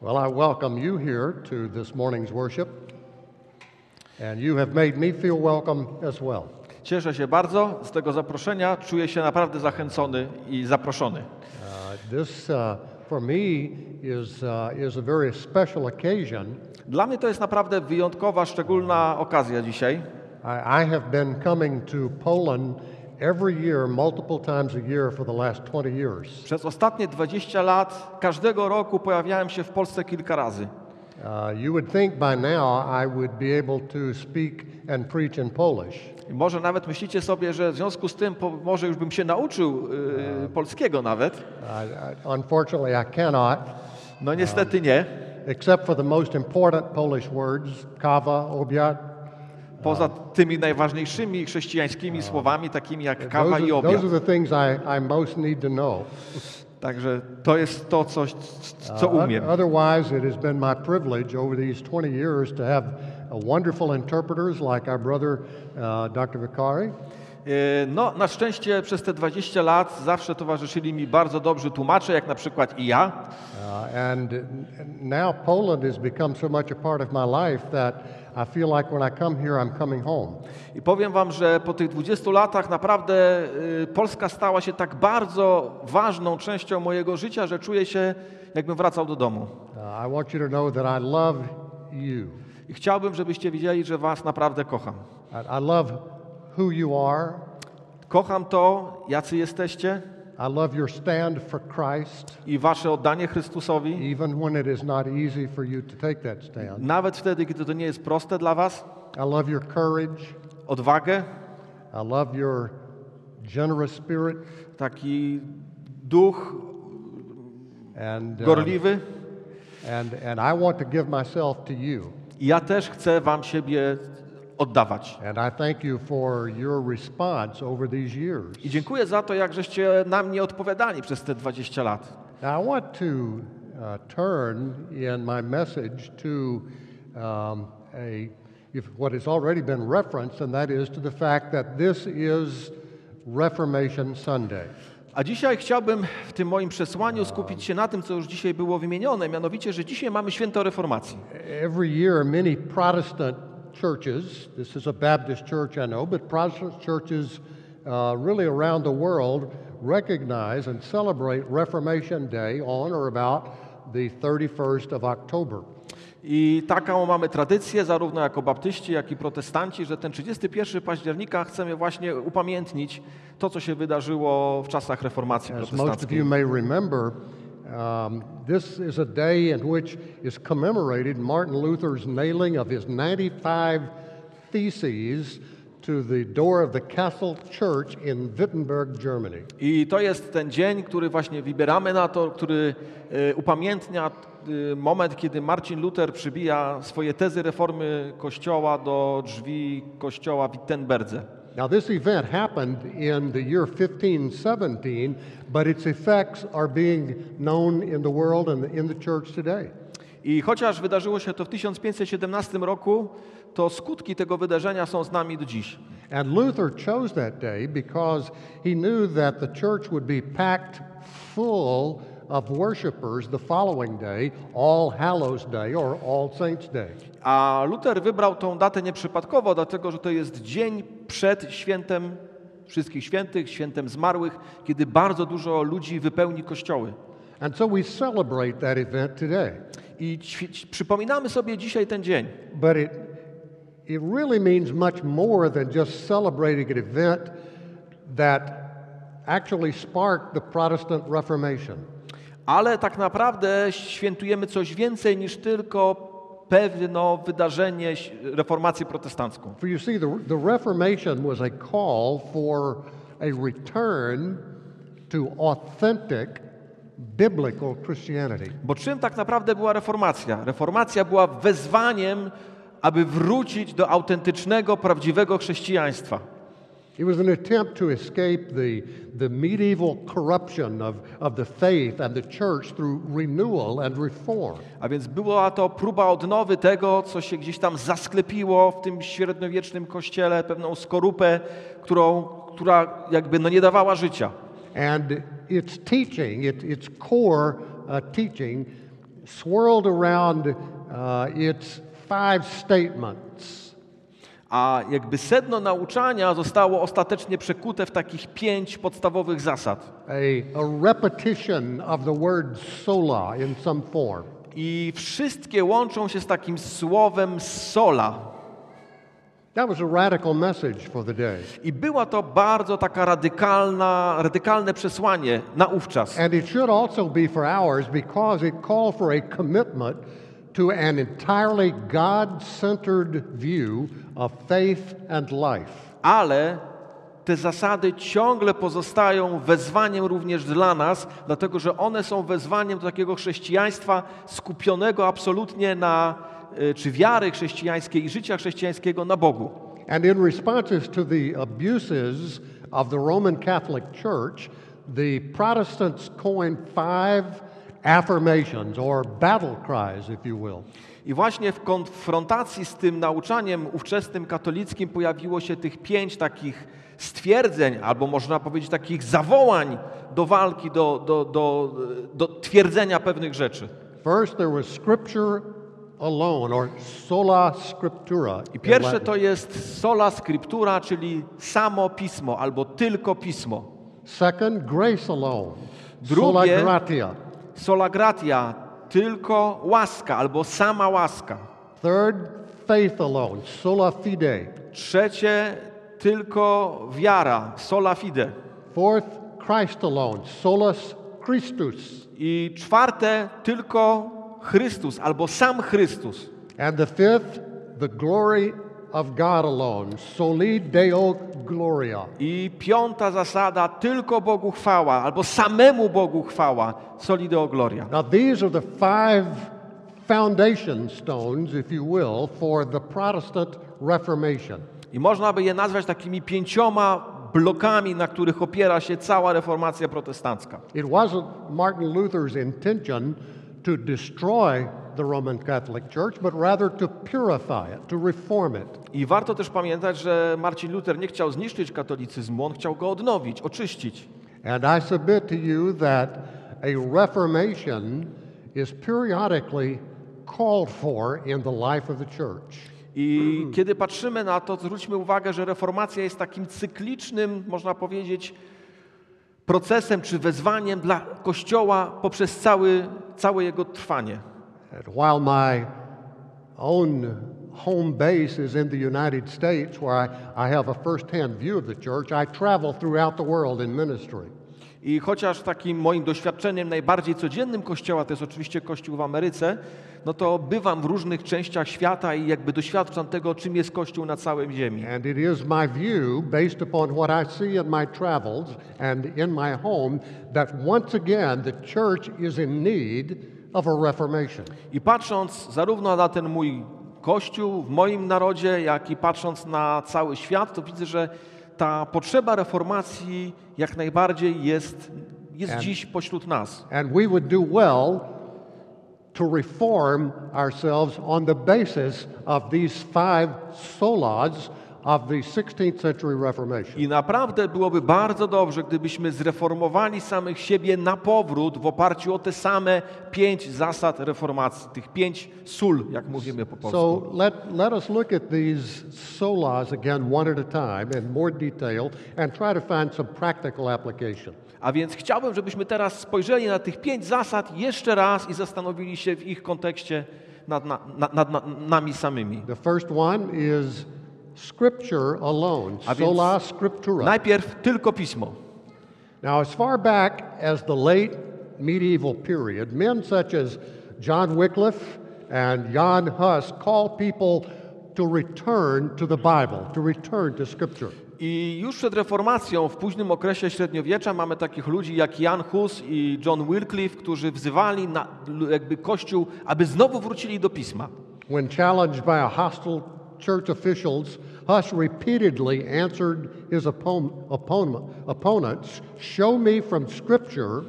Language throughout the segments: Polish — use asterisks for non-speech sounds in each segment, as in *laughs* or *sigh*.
Well, I welcome you here to this morning's worship, and you have made me feel welcome as well. Cieszę się bardzo z tego zaproszenia. Czuję się naprawdę zachęcony i zaproszony. Uh, this, uh, for me, is, uh, is a very special occasion. Dla mnie to jest naprawdę wyjątkowa, szczególna okazja dzisiaj. I, I have been coming to Poland every year, multiple times a year for the last 20 years. Przez ostatnie 20 lat każdego roku pojawiałem się w Polsce kilka razy. Uh, you would think by now I would be able to speak and preach in Polish. I może nawet myślicie sobie, że w związku z tym po, może już bym się nauczył y, polskiego nawet. I, unfortunately, I cannot, No niestety nie. except for the most important Polish words, kawa, obiad. Poza tymi najważniejszymi chrześcijańskimi słowami, takimi jak kawa i obiad. Także to jest to coś, co Uh, umiem. Otherwise, it has been my privilege over these 20 years to have uh, wonderful interpreters like our brother, uh, Dr. Vicari. E, No, na szczęście przez te 20 lat zawsze towarzyszyli mi bardzo dobrzy tłumacze, jak na przykład i ja. And now Poland has become so much a part of my life that I feel like when I come here, I'm coming home. I powiem wam, że po tych 20 latach naprawdę y, Polska stała się tak bardzo ważną częścią mojego życia, że czuję się, jakbym wracał do domu. Uh, I want you to know that I love you. I chciałbym, żebyście wiedzieli, że was naprawdę kocham. I, I love who you are. Kocham to, jacy jesteście I love your stand for Christ, i wasze oddanie Chrystusowi, even when it is not easy for you to take that stand. nawet wtedy, gdy to nie jest proste dla was. I love your courage. Odwagę, I love your generous spirit taki duch and uh, gorliwy. and and I want to give myself to you. Ja też chcę wam siebie oddawać. And I thank you for your response over these years. I dziękuję za to, jak żeście na mnie odpowiadali przez te 20 lat. Now I want to uh, turn in my message to um, a if what has already been referenced, and that is to the fact that this is Reformation Sunday. A dzisiaj chciałbym w tym moim przesłaniu skupić się na tym, co już dzisiaj było wymienione, mianowicie, że dzisiaj mamy święto reformacji. Every year, many Protestant churches, this is a Baptist church, I know, but Protestant churches uh, really around the world recognize and celebrate Reformation Day on or about the 31st of October. I taką mamy tradycję, zarówno jako baptyści, jak i protestanci, że ten 31 października chcemy właśnie upamiętnić to, co się wydarzyło w czasach reformacji As most of you protestanckiej. may remember, um, this is a day in which is commemorated Martin Luther's nailing of his 95 theses to the door of the Castle Church in Wittenberg, Germany. I to jest ten dzień, który właśnie wybieramy na to, który e, upamiętnia e, moment, kiedy Marcin Luther przybija swoje tezy reformy Kościoła do drzwi Kościoła w Wittenberdze. Now, this event happened in the year 1517, but its effects are being known in the world and in the church today. I chociaż wydarzyło się to w 1517 roku, to skutki tego wydarzenia są z nami do dziś. And Luther chose that day because he knew that the church would be packed full of worshipers the following day, All Hallows Day or All Saints Day. A Luther wybrał tą datę nieprzypadkowo, dlatego że to jest dzień przed świętem wszystkich świętych, świętem zmarłych, kiedy bardzo dużo ludzi wypełni kościoły. And so we celebrate that event today. I przypominamy sobie dzisiaj ten dzień. But it, it really means much more than just celebrating an event that actually sparked the Protestant Reformation. Ale tak naprawdę świętujemy coś więcej niż tylko pewne wydarzenie reformacji protestancką. For you see, the, the Reformation was a call for a return to authentic biblical Christianity. Bo czym tak naprawdę była reformacja? Reformacja była wezwaniem, aby wrócić do autentycznego, prawdziwego chrześcijaństwa. It was an attempt to escape the, the medieval corruption of, of the faith and the church through renewal and reform. A więc była to próba odnowy tego, co się gdzieś tam zasklepiło w tym średniowiecznym kościele, pewną skorupę, którą, która jakby no nie dawała życia. And its teaching, it, its core uh, teaching, swirled around uh, its five statements. A jakby sedno nauczania zostało ostatecznie przekute w takich pięć podstawowych zasad. A, a repetition of the word sola in some form. I wszystkie łączą się z takim słowem sola. That was a radical message for the day. I była to bardzo taka radykalna, radykalne przesłanie naówczas. And it should also be for ours because it called for a commitment to an entirely God centered view of faith and life. Ale te zasady ciągle pozostają wezwaniem również dla nas, dlatego że one są wezwaniem do takiego chrześcijaństwa skupionego absolutnie na, y, czy wiary chrześcijańskiej i życia chrześcijańskiego na Bogu. And in responses to the abuses of the Roman Catholic Church, the Protestants coined five affirmations or battle cries, if you will. I właśnie w konfrontacji z tym nauczaniem ówczesnym katolickim pojawiło się tych pięć takich stwierdzeń, albo można powiedzieć takich zawołań do walki, do, do, do, do twierdzenia pewnych rzeczy. First, there was scripture alone, or sola scriptura. I pierwsze to jest sola scriptura, czyli samo pismo albo tylko pismo. Second, grace alone, Drugie- sola gratia. Sola gratia, tylko łaska albo sama łaska. Third, faith alone, sola fide. Trzecie, tylko wiara, sola fide. Fourth, Christ alone, solus Christus. I czwarte, tylko Chrystus albo sam Chrystus. And the fifth, the glory of God alone, soli Deo gloria. I piąta zasada, tylko Bogu chwała albo samemu Bogu chwała, soli deo gloria. Now, these are the five foundation stones, if you will, for the Protestant Reformation. I można by je nazwać takimi pięcioma blokami, na których opiera się cała reformacja protestancka. It wasn't Martin Luther's intention to destroy the Roman Catholic Church, but rather to purify it, to reform it. I warto też pamiętać, że Marcin Luther nie chciał zniszczyć katolicyzmu, on chciał go odnowić, oczyścić. And I submit to you that a reformation is periodically called for in the life of the church. I kiedy patrzymy na to, zwróćmy uwagę, że reformacja jest takim cyklicznym, można powiedzieć, procesem czy wezwaniem dla Kościoła poprzez cały, całe jego trwanie. And while my own home base is in the United States, where I, I have a first hand view of the church, I travel throughout the world in ministry. I chociaż takim moim doświadczeniem najbardziej codziennym Kościoła to jest oczywiście Kościół w Ameryce, no to bywam w różnych częściach świata i jakby doświadczam tego, czym jest Kościół na całej ziemi. And it is my view, based upon what I see in my travels and in my home, that once again the church is in need of a reformation. I patrząc zarówno na ten mój Kościół w moim narodzie, jak i patrząc na cały świat, to widzę, że ta potrzeba reformacji jak najbardziej jest, jest And- dziś pośród nas. And we would do well to reform ourselves on the basis of these five solas of the 16th century Reformation. I naprawdę byłoby bardzo dobrze, gdybyśmy zreformowali samych siebie na powrót w oparciu o te same pięć zasad reformacji, tych pięć sól, jak mówimy po polsku. So let, let us look at these solas again one at a time in more detail and try to find some practical application. A więc chciałbym, żebyśmy teraz spojrzeli na tych pięć zasad jeszcze raz i zastanowili się w ich kontekście nad, na, nad, nad, nad nami samymi. The first one is Scripture alone, A więc sola scriptura. Najpierw tylko pismo. Now, as far back as the late medieval period, men such as John Wycliffe and Jan Hus called people to return to the Bible, to return to Scripture. I już przed reformacją, w późnym okresie średniowiecza, mamy takich ludzi jak Jan Hus i John Wycliffe, którzy wzywali na, jakby Kościół, aby znowu wrócili do pisma. When challenged by a hostile church officials, Hus repeatedly answered his oppo- opponent, opponents, Show me from Scripture,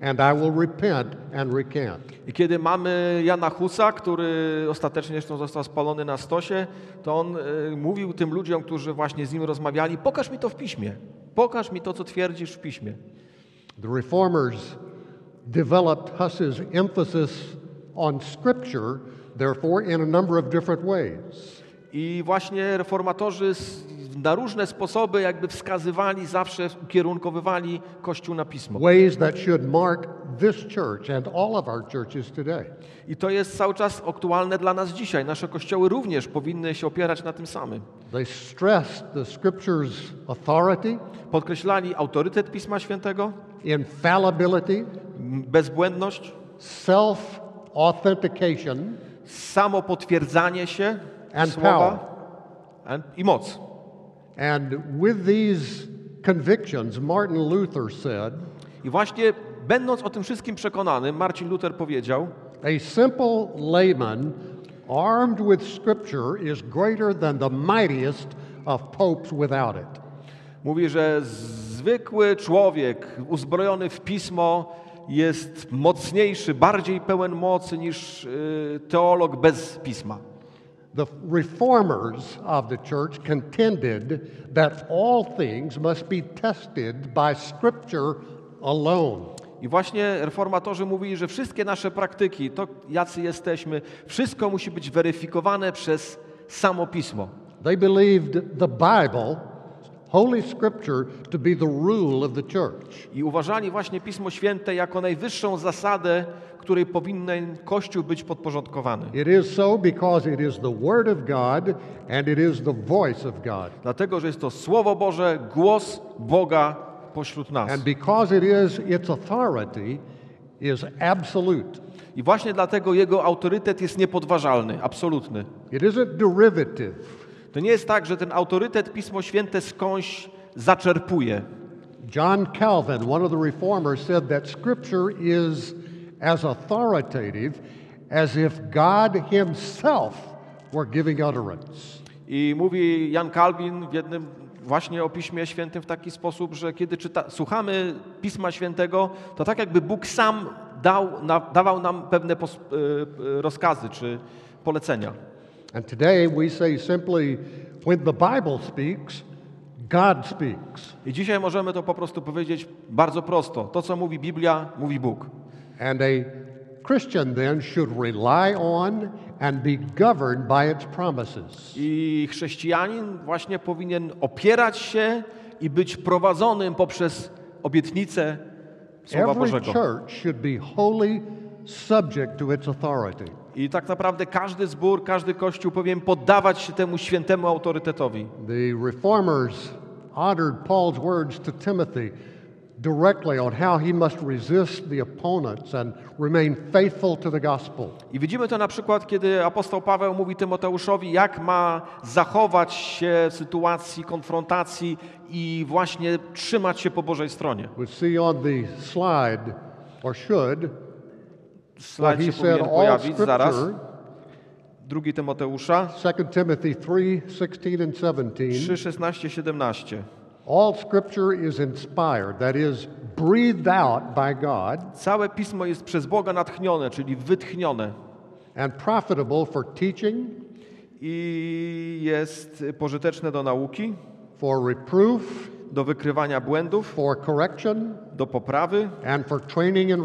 and I will repent and recant. I kiedy mamy Jana Husa, który ostatecznie zresztą został spalony na stosie, to on e, mówił tym ludziom, którzy właśnie z nim rozmawiali, pokaż mi to w piśmie. Pokaż mi to, co twierdzisz w piśmie. The reformers developed Huss's emphasis on Scripture, therefore, in a number of different ways. I właśnie reformatorzy na różne sposoby jakby wskazywali, zawsze ukierunkowywali Kościół na Pismo. Ways that should mark this church and all of our churches today. I to jest cały czas aktualne dla nas dzisiaj. Nasze kościoły również powinny się opierać na tym samym. They stressed the Scripture's authority, Podkreślali autorytet Pisma Świętego, infallibility, bezbłędność, self authentication, samo potwierdzanie się And słowa and- i moc. and with these convictions, Martin Luther said, I właśnie będąc o tym wszystkim przekonanym, Marcin Luther powiedział, A simple layman armed with Scripture is greater than the mightiest of popes without it. mówi, że zwykły człowiek uzbrojony w Pismo jest mocniejszy, bardziej pełen mocy niż y, teolog bez Pisma. The reformers of the church contended that all things must be tested by Scripture alone. I właśnie reformatorzy mówili, że wszystkie nasze praktyki, to jacy jesteśmy, wszystko musi być weryfikowane przez samo Pismo. They believed the Bible, Holy Scripture, to be the rule of the church. I uważali właśnie Pismo Święte jako najwyższą zasadę, której powinien Kościół być podporządkowany. It is so because it is the Word of God and it is the voice of God. Dlatego, że jest to Słowo Boże, głos Boga pośród nas. And because it is, its authority is absolute. I właśnie dlatego jego autorytet jest niepodważalny, absolutny. It isn't derivative. To nie jest tak, że ten autorytet Pismo Święte skądś zaczerpuje. John Calvin, one of the reformers, said that Scripture is as authoritative as if God Himself were giving utterance. I mówi Jan Kalwin w jednym właśnie o Piśmie Świętym w taki sposób, że kiedy czyta, słuchamy Pisma Świętego, to tak jakby Bóg sam dał, na, dawał nam pewne pos, e, e, rozkazy czy polecenia. And today we say simply, when the Bible speaks, God speaks. I dzisiaj możemy to po prostu powiedzieć bardzo prosto. To, co mówi Biblia, mówi Bóg. And a Christian then should rely on and be governed by its promises. I chrześcijanin właśnie powinien opierać się i być prowadzonym poprzez obietnicę Słowa Every Bożego. church should be wholly subject to its authority. I tak naprawdę każdy zbór, każdy kościół powinien poddawać się temu świętemu autorytetowi. The reformers honored Paul's words to Timothy directly on how he must resist the opponents and remain faithful to the gospel. I widzimy to na przykład, kiedy apostoł Paweł mówi Tymoteuszowi, jak ma zachować się w sytuacji konfrontacji i właśnie trzymać się po Bożej stronie. We see on the slide, or should, Slajd he się powinien pojawić zaraz. Drugi Tymoteusza 2 Timothy 3 16 and 17. 3, 16, 17. All scripture is inspired, that is, breathed out by God, Całe pismo jest przez Boga natchnione, czyli wytchnione and profitable for teaching, i jest pożyteczne do nauki, for reproof, do wykrywania błędów, for correction, do poprawy and for training in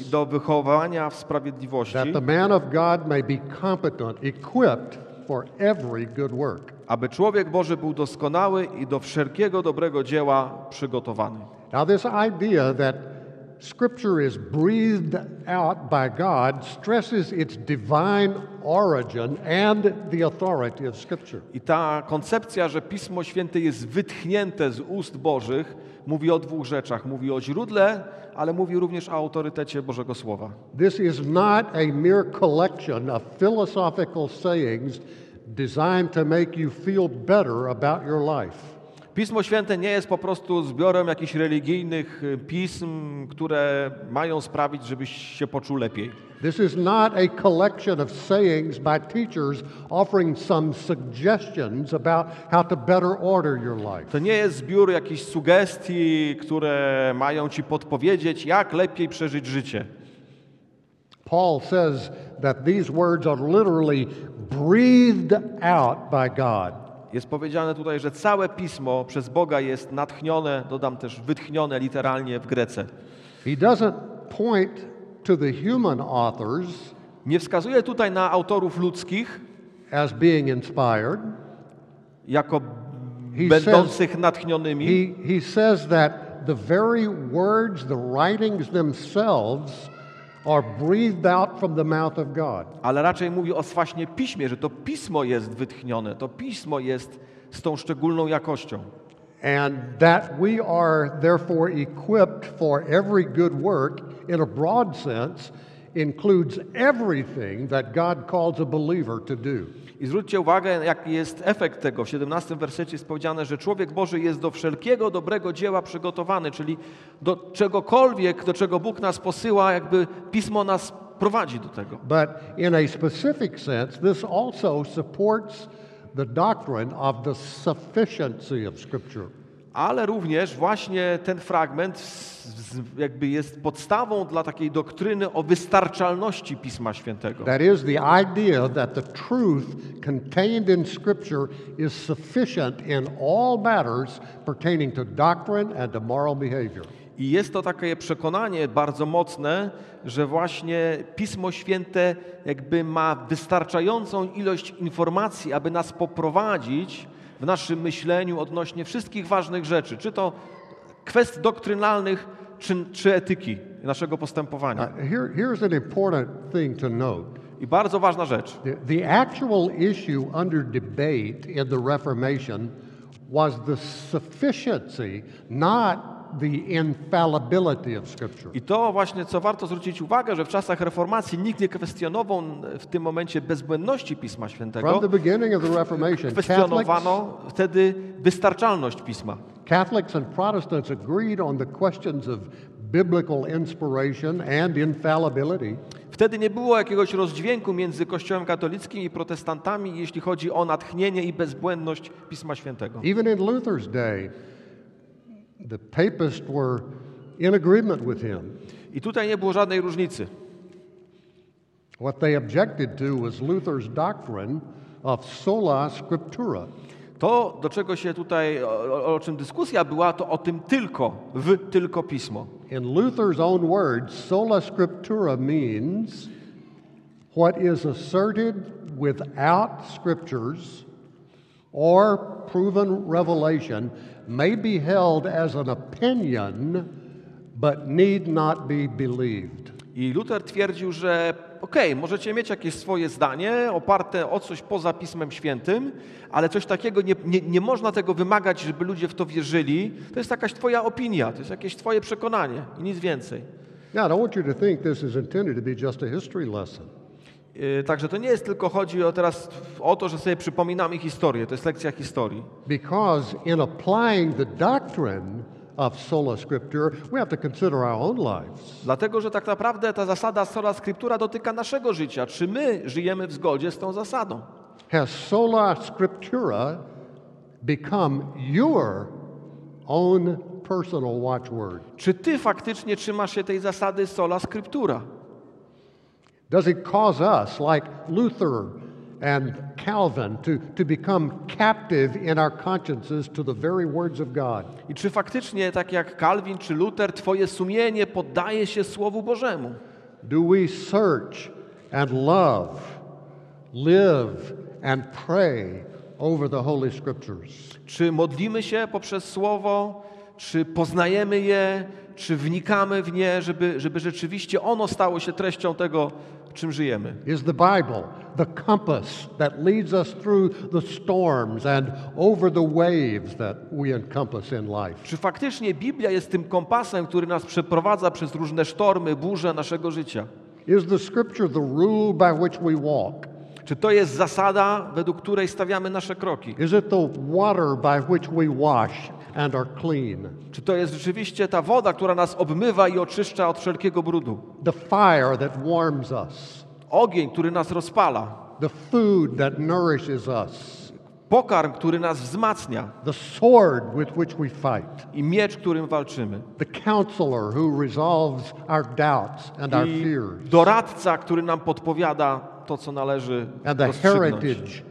i do wychowania w sprawiedliwości, that the man of God may be competent, equipped for every good work. aby człowiek Boży był doskonały i do wszelkiego dobrego dzieła przygotowany. Now, this idea that Scripture is breathed out by God stresses its divine origin and the authority of Scripture. I ta koncepcja, że Pismo Święte jest wytchnięte z ust Bożych, mówi o dwóch rzeczach. Mówi o źródle, ale mówi również o autorytecie Bożego Słowa. This is not a mere collection of philosophical sayings designed to make you feel better about your life. Pismo Święte nie jest po prostu zbiorem jakichś religijnych y, pism, które mają sprawić, żebyś się poczuł lepiej. This is not a collection of sayings by teachers offering some suggestions about how to better order your life. To nie jest zbiór jakichś sugestii, które mają ci podpowiedzieć, jak lepiej przeżyć życie. Paul says that these words are literally breathed out by God. Jest powiedziane tutaj, że całe pismo przez Boga jest natchnione, dodam też wytchnione literalnie w Grece. He doesn't point to the human authors Nie wskazuje tutaj na autorów ludzkich as being inspired. jako He będących natchnionymi, He, he says that the very words, the writings themselves, are breathed out from the mouth of God. ale raczej mówi o właśnie piśmie, że to pismo jest wytchnione, to pismo jest z tą szczególną jakością. And that we are therefore equipped for every good work in a broad sense includes everything that God calls a believer to do. I zwróćcie uwagę, jaki jest efekt tego. W 17 wersecie jest powiedziane, że człowiek Boży jest do wszelkiego dobrego dzieła przygotowany, czyli do czegokolwiek, do czego Bóg nas posyła, jakby Pismo nas prowadzi do tego. But in a specific sense, this also supports the doctrine of the sufficiency of Scripture. Ale również właśnie ten fragment jakby jest podstawą dla takiej doktryny o wystarczalności Pisma Świętego. That is the idea that the truth contained in Scripture is sufficient in all matters pertaining to doctrine and to moral behavior. I jest to takie przekonanie bardzo mocne, że właśnie Pismo Święte jakby ma wystarczającą ilość informacji, aby nas poprowadzić w naszym myśleniu odnośnie wszystkich ważnych rzeczy, czy to kwestii doktrynalnych, czy, czy etyki naszego postępowania. here, here's an important thing to note. I bardzo ważna rzecz. The, the actual issue under debate in the Reformation was the sufficiency, not the infallibility of Scripture. I to właśnie, co warto zwrócić uwagę, że w czasach reformacji nikt nie kwestionował w tym momencie bezbłędności Pisma Świętego. From the beginning of the Reformation, Catholics, Kwestionowano wtedy wystarczalność Pisma. Catholics and Protestants agreed on the questions of biblical inspiration and infallibility. Wtedy nie było jakiegoś rozdźwięku między Kościołem katolickim i protestantami, jeśli chodzi o natchnienie i bezbłędność Pisma Świętego. Even in Luther's day, the papists were in agreement with him. I tutaj nie było żadnej różnicy. What they objected to was Luther's doctrine of sola scriptura. To, do czego się tutaj, o, o- czym dyskusja była, to o tym tylko, w tylko Pismo. In Luther's own words, sola scriptura means what is asserted without scriptures or proven revelation may be held as an opinion but need not be believed. I Luther twierdził, że okej, możecie mieć jakieś swoje zdanie oparte o coś poza Pismem Świętym, ale coś takiego nie, nie, nie można tego wymagać, żeby ludzie w to wierzyli. To jest jakaś twoja opinia, to jest jakieś twoje przekonanie i nic więcej. Now, I don't want you to think this is intended to be just a history lesson. Yy, Także to nie jest tylko chodzi o teraz o to, że sobie przypominamy historię, to jest lekcja historii. Because in applying the doctrine of sola scriptura, we have to consider our own lives. Dlatego, że tak naprawdę ta zasada sola scriptura dotyka naszego życia. Czy my żyjemy w zgodzie z tą zasadą? Has sola scriptura become your own personal watchword? Czy ty faktycznie trzymasz się tej zasady sola scriptura? Does it cause us, like Luther and Calvin, to, to become captive in our consciences to the very words of God? I czy faktycznie, tak jak Kalwin czy Luther, twoje sumienie poddaje się Słowu Bożemu? Do we search and love, live and pray over the Holy Scriptures? Czy modlimy się poprzez Słowo? Czy poznajemy je? Czy wnikamy w nie, żeby, żeby rzeczywiście ono stało się treścią tego, czym żyjemy? Is the Bible the compass that leads us through the storms and over the waves that we encompass in life? Czy faktycznie Biblia jest tym kompasem, który nas przeprowadza przez różne sztormy, burze naszego życia? Is the Scripture the rule by which we walk? Czy to jest zasada, według której stawiamy nasze kroki? Is it the water by which we wash and are clean? Czy to jest rzeczywiście ta woda, która nas obmywa i oczyszcza od wszelkiego brudu? The fire that warms us? Ogień, który nas rozpala? The food that nourishes us? Pokarm, który nas wzmacnia? The sword with which we fight? I miecz, którym walczymy? The counselor who resolves our doubts and our fears? doradca, który nam podpowiada to, co należy And the heritage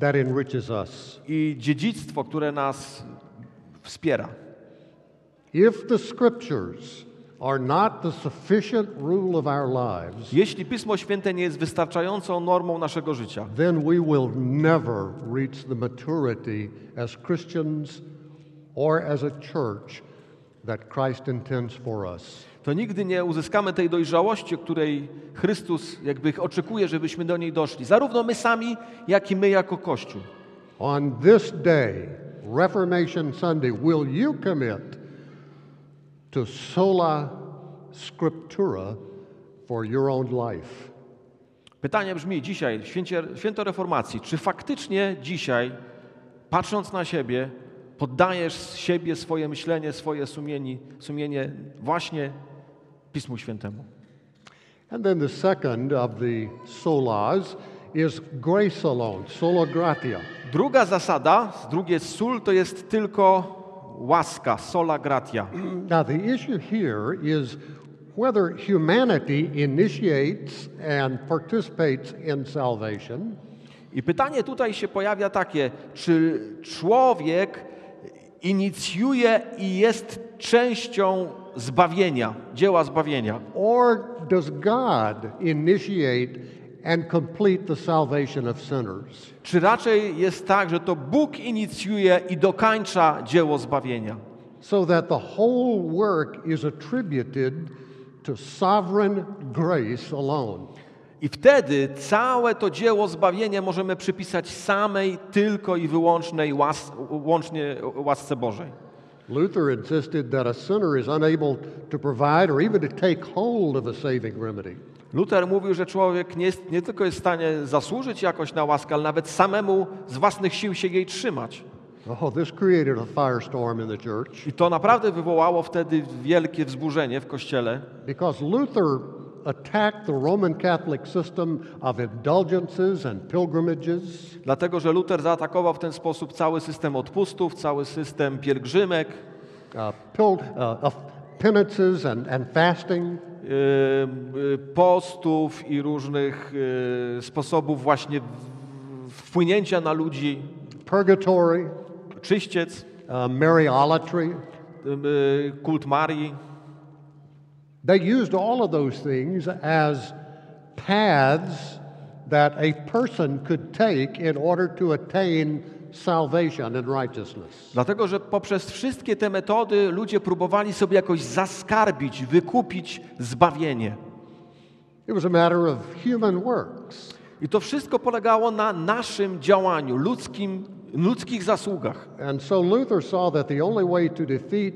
that enriches us? I dziedzictwo, które nas wspiera. If the Scriptures are not the sufficient rule of our lives, jeśli Pismo Święte nie jest wystarczającą normą naszego życia, then we will never reach the maturity as Christians or as a church that Christ intends for us. to nigdy nie uzyskamy tej dojrzałości, której Chrystus jakby oczekuje, żebyśmy do niej doszli. Zarówno my sami, jak i my jako Kościół. On this day, Reformation Sunday, will you commit to sola scriptura for your own life? Pytanie brzmi dzisiaj, święcie, święto reformacji, czy faktycznie dzisiaj, patrząc na siebie, poddajesz siebie, swoje myślenie, swoje sumienie, sumienie właśnie Pismu Świętemu? And then the second of the solas is grace alone, sola gratia. Druga zasada, drugie sól, to jest tylko łaska, sola gratia. Now, the issue here is whether humanity initiates and participates in salvation, I pytanie tutaj się pojawia takie, czy człowiek inicjuje i jest częścią zbawienia, dzieła zbawienia, or does God initiate and complete the salvation of sinners? czy raczej jest tak, że to Bóg inicjuje i dokańcza dzieło zbawienia. So that the whole work is attributed to sovereign grace alone. I wtedy całe to dzieło zbawienia możemy przypisać samej tylko i wyłącznej łas, łącznie łasce Bożej. Luther insisted that a sinner is unable to provide or even to take hold of a saving remedy. Luther mówił, że człowiek nie, jest, nie tylko jest w stanie zasłużyć jakoś na łaskę, ale nawet samemu z własnych sił się jej trzymać. Oh, this created a firestorm in the church I to naprawdę wywołało wtedy wielkie wzburzenie w kościele, because Luther attacked the Roman Catholic system of indulgences and pilgrimages. dlatego że Luther zaatakował w ten sposób cały system odpustów, cały system pielgrzymek, uh, pil- uh, penances and, and fasting, postów i różnych yy, sposobów właśnie wpłynięcia na ludzi, purgatory, czyściec, uh, Mariolatry. kult Marii. They used all of those things as paths that a person could take in order to attain salvation and righteousness. Dlatego, że poprzez wszystkie te metody ludzie próbowali sobie jakoś zaskarbić, wykupić zbawienie. It was a matter of human works. I to wszystko polegało na naszym działaniu, ludzkim, ludzkich zasługach. And so Luther saw that the only way to defeat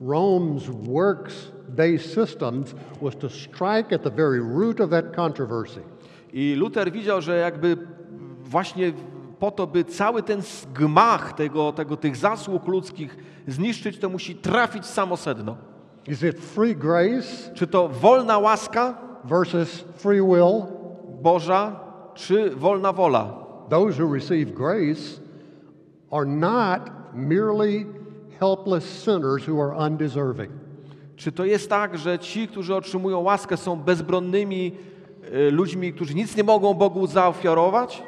Rome's works based systems was to strike at the very root of that controversy. I Luther widział, że jakby właśnie po to, by cały ten gmach tego, tego, tych zasług ludzkich zniszczyć, to musi trafić samo sedno. Is it free grace Czy to wolna łaska versus free will? Boża, czy wolna wola? Those who receive grace are not merely helpless sinners who are undeserving. Czy to jest tak, że ci, którzy otrzymują łaskę, są bezbronnymi e, ludźmi, którzy nic nie mogą Bogu zaofiarować?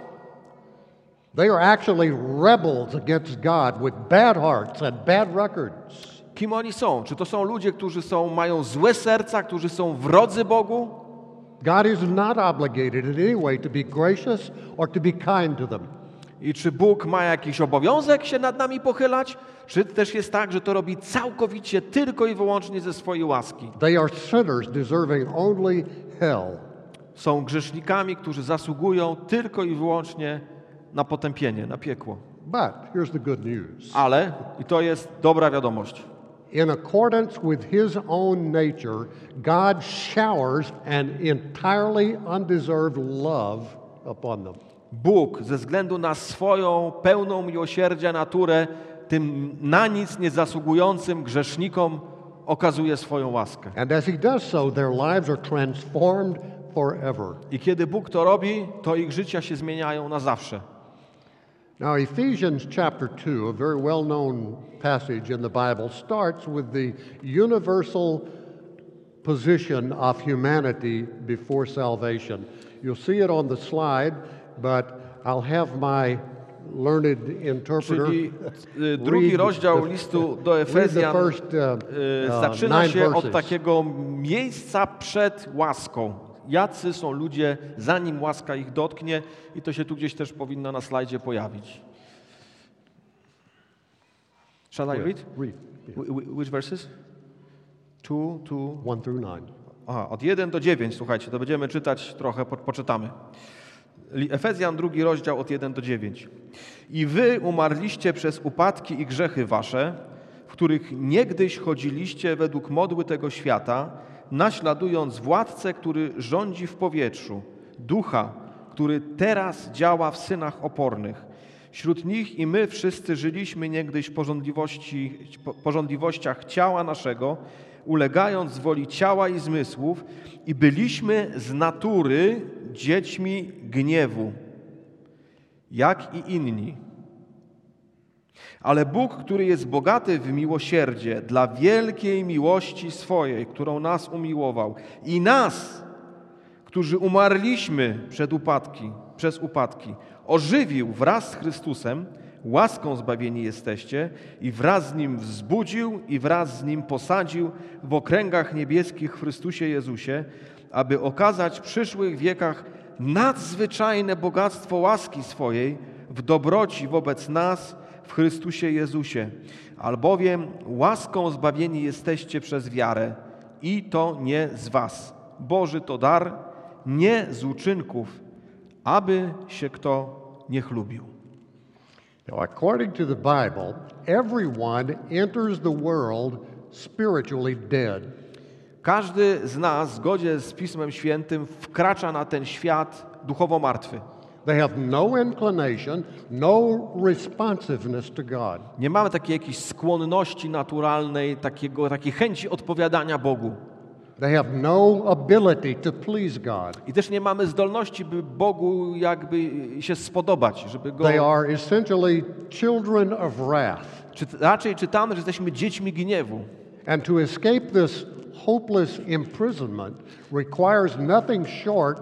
They are actually rebels against God with bad hearts and bad records. Kim oni są? Czy to są ludzie, którzy są, mają złe serca, którzy są wrodzy Bogu? God is not obligated in any way to be gracious or to be kind to them. I czy Bóg ma jakiś obowiązek się nad nami pochylać? Czy też jest tak, że to robi całkowicie tylko i wyłącznie ze swojej łaski? They are sinners deserving only hell. Są grzesznikami, którzy zasługują tylko i wyłącznie na potępienie, na piekło. But here's the good news. Ale, i to jest dobra wiadomość, In accordance with his own nature, God showers an entirely undeserved love upon them. Bóg ze względu na swoją pełną miłosierdzia naturę tym na nic niezasługującym grzesznikom okazuje swoją łaskę. And as he does so, their lives are transformed forever. I kiedy Bóg to robi, to ich życia się zmieniają na zawsze. Now, Ephesians chapter 2, a very well known passage in the Bible, starts with the universal position of humanity before salvation. You'll see it on the slide, but I'll have my learned interpreter. Czyli drugi Read rozdział the- listu do Efezjan first, uh, uh, zaczyna się od takiego miejsca przed łaską. Jacy są ludzie, zanim łaska ich dotknie i to się tu gdzieś też powinno na slajdzie pojawić. Shall I read? Read. Wh- wh- Which verses? Two, two, One through nine. Aha, od 1 do 9, słuchajcie, to będziemy czytać trochę, po, poczytamy. Efezjan, drugi rozdział, od 1 do 9. I wy umarliście przez upadki i grzechy wasze, w których niegdyś chodziliście według modły tego świata, naśladując władcę, który rządzi w powietrzu, ducha, który teraz działa w synach opornych. Wśród nich i my wszyscy żyliśmy niegdyś w porządliwości, po- porządliwościach ciała naszego, ulegając woli ciała i zmysłów, i byliśmy z natury dziećmi gniewu, jak i inni. Ale Bóg, który jest bogaty w miłosierdzie, dla wielkiej miłości swojej, którą nas umiłował, i nas, którzy umarliśmy przed upadki, przez upadki, ożywił wraz z Chrystusem, łaską zbawieni jesteście, i wraz z Nim wzbudził i wraz z Nim posadził w okręgach niebieskich w Chrystusie Jezusie, aby okazać w przyszłych wiekach nadzwyczajne bogactwo łaski swojej w dobroci wobec nas w Chrystusie Jezusie. Albowiem łaską zbawieni jesteście przez wiarę i to nie z was. Boży to dar, nie z uczynków, aby się kto nie chlubił. Now, according to the Bible, everyone enters the world spiritually dead. Każdy z nas, w zgodzie z Pismem Świętym, wkracza na ten świat duchowo martwy. They have no inclination, no responsiveness to God. Nie mamy takiej jakiejś skłonności naturalnej, takiego, takiej chęci odpowiadania Bogu. They have no ability to please God. I też nie mamy zdolności, by Bogu jakby się spodobać, żeby Go... They are essentially children of wrath. Czy, raczej czytamy, że jesteśmy dziećmi gniewu. And to escape this hopeless imprisonment requires nothing short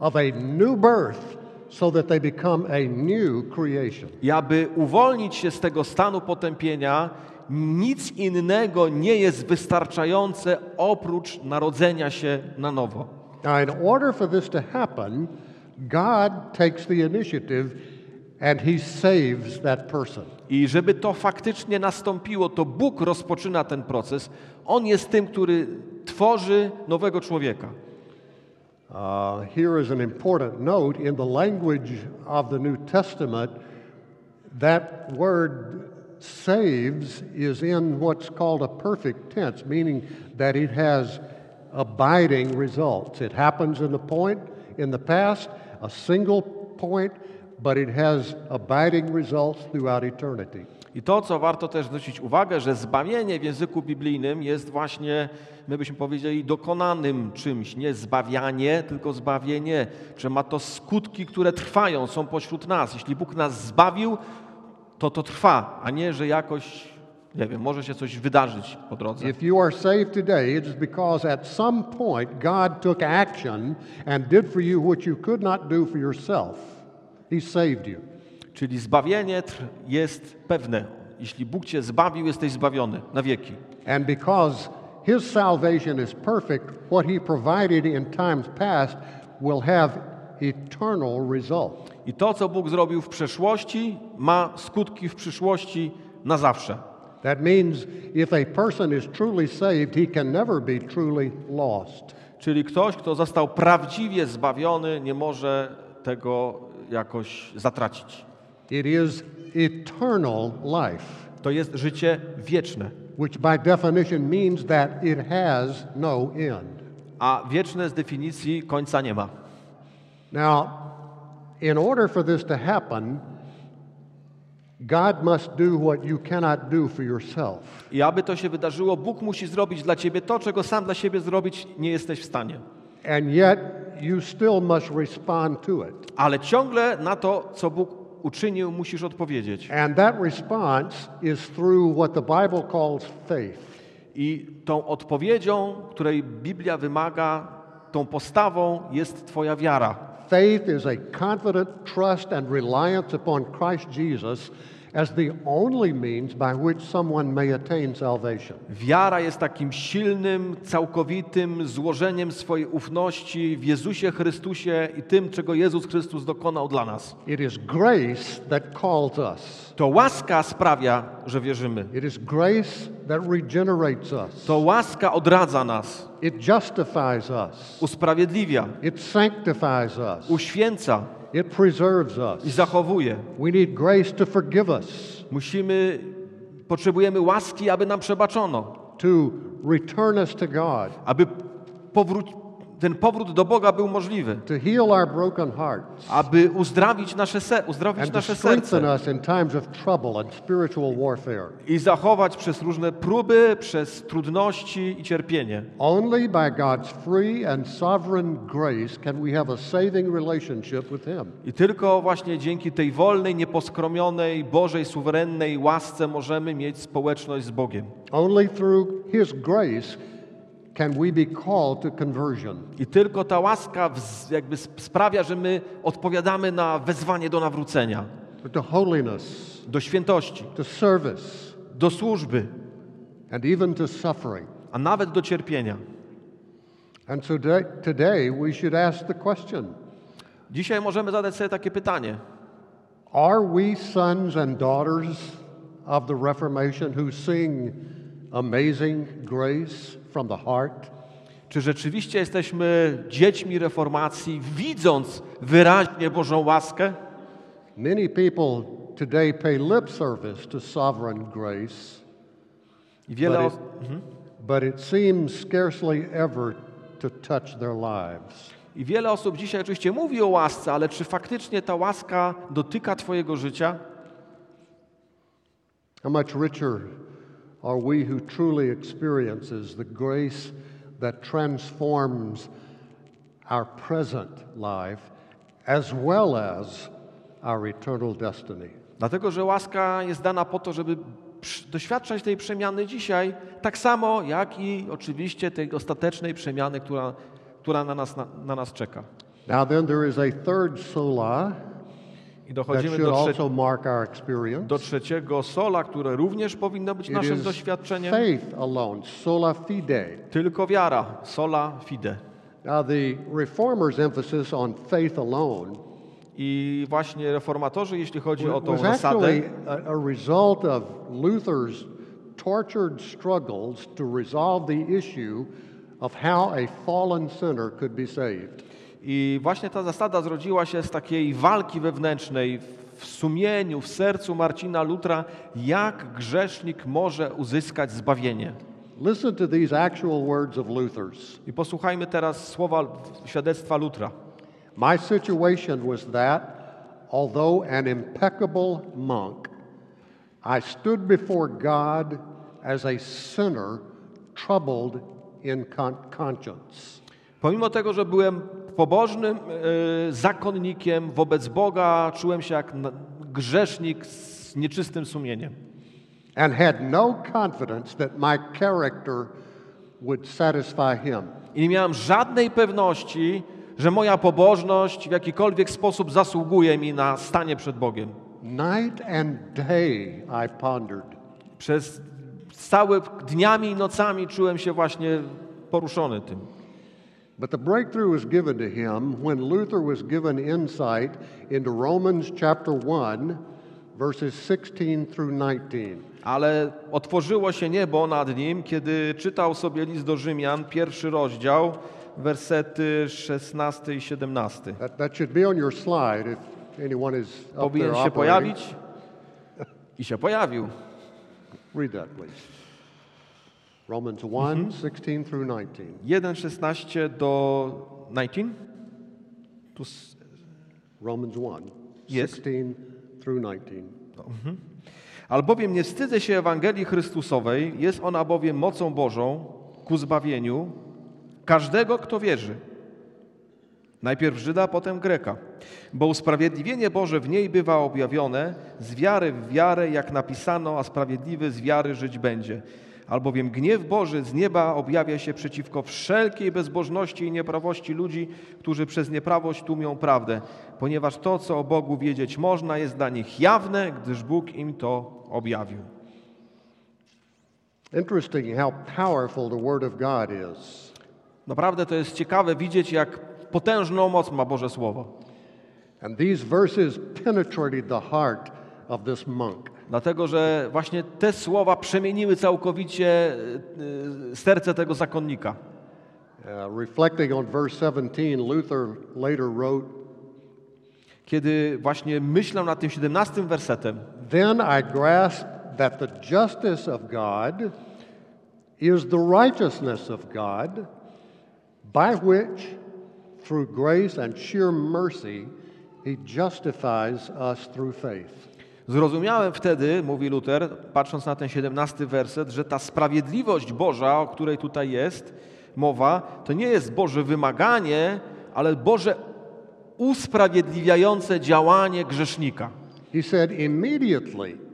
of a new birth so that they become a new creation. I aby uwolnić się z tego stanu potępienia, nic innego nie jest wystarczające oprócz narodzenia się na nowo. Now, in order for this to happen, God takes the initiative and He saves that person. I żeby to faktycznie nastąpiło, to Bóg rozpoczyna ten proces. On jest tym, który tworzy nowego człowieka. Uh, here is an important note in the language of the New Testament that word saves is in what's called a perfect tense, meaning that it has abiding results. It happens in the point in the past, a single point, but it has abiding results throughout eternity. I to, co warto też zwrócić uwagę, że zbawienie w języku biblijnym jest właśnie, my byśmy powiedzieli, dokonanym czymś. Nie zbawianie, tylko zbawienie, że ma to skutki, które trwają, są pośród nas. Jeśli Bóg nas zbawił, to to trwa, a nie, że jakoś, nie wiem, może się coś wydarzyć po drodze. If you are saved today, it is because at some point God took action and did for you what you could not do for yourself. He saved you. Czyli zbawienie tr- jest pewne. Jeśli Bóg cię zbawił, jesteś zbawiony na wieki. And because His salvation is perfect, what He provided in times past will have eternal result. I to, co Bóg zrobił w przeszłości, ma skutki w przyszłości na zawsze. That means if a person is truly saved, he can never be truly lost. Czyli ktoś, kto został prawdziwie zbawiony, nie może tego jakoś zatracić. It is eternal life, To jest życie wieczne. which by definition means that it has no end. A wieczne z definicji końca nie ma. Now, in order for this to happen, God must do what you cannot do for yourself. I aby to się wydarzyło, Bóg musi zrobić dla ciebie to, czego sam dla siebie zrobić nie jesteś w stanie. And yet, you still must respond to it. Ale ciągle na to, co Bóg uczynił, musisz odpowiedzieć. And that response is through what the Bible calls faith. I tą odpowiedzią, której Biblia wymaga, tą postawą jest Twoja wiara. faith is a confident trust and reliance upon Christ Jesus as the only means by which someone may attain salvation. Wiara jest takim silnym, całkowitym złożeniem swojej ufności w Jezusie Chrystusie i tym, czego Jezus Chrystus dokonał dla nas. It is grace that calls us. To łaska sprawia, że wierzymy. It is grace that regenerates us. To łaska odradza nas, It justifies us. usprawiedliwia, It sanctifies us. uświęca It preserves i us. zachowuje. We need grace to forgive us, Musimy, potrzebujemy łaski, aby nam przebaczono, to return us to God, aby powrót, ten powrót do Boga był możliwy, aby uzdrawić nasze, se, uzdrowić nasze serce i zachować przez różne próby, przez trudności i cierpienie. Only by God's free and sovereign grace can we have a saving relationship with Him. I tylko właśnie dzięki tej wolnej, nieposkromionej, Bożej, suwerennej łasce możemy mieć społeczność z Bogiem. Only through His grace can we be called to conversion. I tylko ta łaska jakby sp- sprawia, że my odpowiadamy na wezwanie do nawrócenia, to holiness, do świętości, to service, do służby, and even to suffering. a nawet do cierpienia. And so today, today we should ask the question Dzisiaj możemy zadać sobie takie pytanie. Are we sons and daughters of the Reformation who sing amazing grace from the heart? Czy rzeczywiście jesteśmy dziećmi reformacji, widząc wyraźnie Bożą łaskę? Many people today pay lip service to sovereign grace, I wiele, but it, but it seems scarcely ever to touch their lives. I wiele osób dzisiaj oczywiście mówi o łasce, ale czy faktycznie ta łaska dotyka Twojego życia? How much richer are we who truly experiences the grace that transforms our present life as well as our eternal destiny? Dlatego, że łaska jest dana po to, żeby doświadczać tej przemiany dzisiaj, tak samo jak i oczywiście tej ostatecznej przemiany, która, która na, nas, na, na nas czeka. Now, then, there is a third sola I dochodzimy do, trze- do trzeciego sola, które również powinno być naszym doświadczeniem. faith alone, sola fide. Tylko wiara, sola fide. Now, the reformers' emphasis on faith alone I właśnie reformatorzy, jeśli chodzi o tą zasadę, a, a result of Luther's tortured struggles to resolve the issue of how a fallen sinner could be saved. I właśnie ta zasada zrodziła się z takiej walki wewnętrznej w sumieniu, w sercu Marcina Lutra, jak grzesznik może uzyskać zbawienie. Listen to these actual words of Luther's. I posłuchajmy teraz słowa świadectwa Lutra. My situation was that, although an impeccable monk, I stood before God as a sinner troubled in con- conscience. Pomimo tego, że byłem pobożnym e, zakonnikiem wobec Boga, czułem się jak grzesznik z nieczystym sumieniem. and had no confidence that my character would satisfy him. I nie miałem żadnej pewności, że moja pobożność w jakikolwiek sposób zasługuje mi na stanie przed Bogiem. Night and day I pondered. Przez całe dniami i nocami czułem się właśnie poruszony tym. But the breakthrough was given to him when Luther was given insight into Romans chapter 1, verses 16 through 19. Ale otworzyło się niebo nad nim, kiedy czytał sobie list do Rzymian, pierwszy rozdział, wersety 16 i 17. That, that should be on your slide if anyone is up there Powinien się operating. pojawić i się pojawił. Read that, please. Romans 1, 16 through 19. 1, 16 do 19? Tu s- Romans 1, Yes. 16 through 19. Albowiem nie wstydzę się Ewangelii Chrystusowej, jest ona bowiem mocą Bożą ku zbawieniu każdego, kto wierzy. Najpierw Żyda, potem Greka. Bo usprawiedliwienie Boże w niej bywa objawione z wiary w wiarę, jak napisano, a sprawiedliwy z wiary żyć będzie. Albowiem gniew Boży z nieba objawia się przeciwko wszelkiej bezbożności i nieprawości ludzi, którzy przez nieprawość tłumią prawdę, ponieważ to, co o Bogu wiedzieć można, jest dla nich jawne, gdyż Bóg im to objawił. Interesting how powerful the Word of God is. Naprawdę to jest ciekawe widzieć, jak potężną moc ma Boże Słowo. And these verses penetrated the heart of this monk. Dlatego, że właśnie te słowa przemieniły całkowicie y, serce tego zakonnika. Uh, reflecting on verse 17, Luther later wrote, Kiedy właśnie myślę nad tym 17 wersetem, Then I grasped that the justice of God is the righteousness of God, by which, through grace and sheer mercy, He justifies us through faith. Zrozumiałem wtedy, mówi Luther, patrząc na ten 17 werset, że ta sprawiedliwość Boża, o której tutaj jest mowa, to nie jest Boże wymaganie, ale Boże usprawiedliwiające działanie grzesznika. He said, Immediately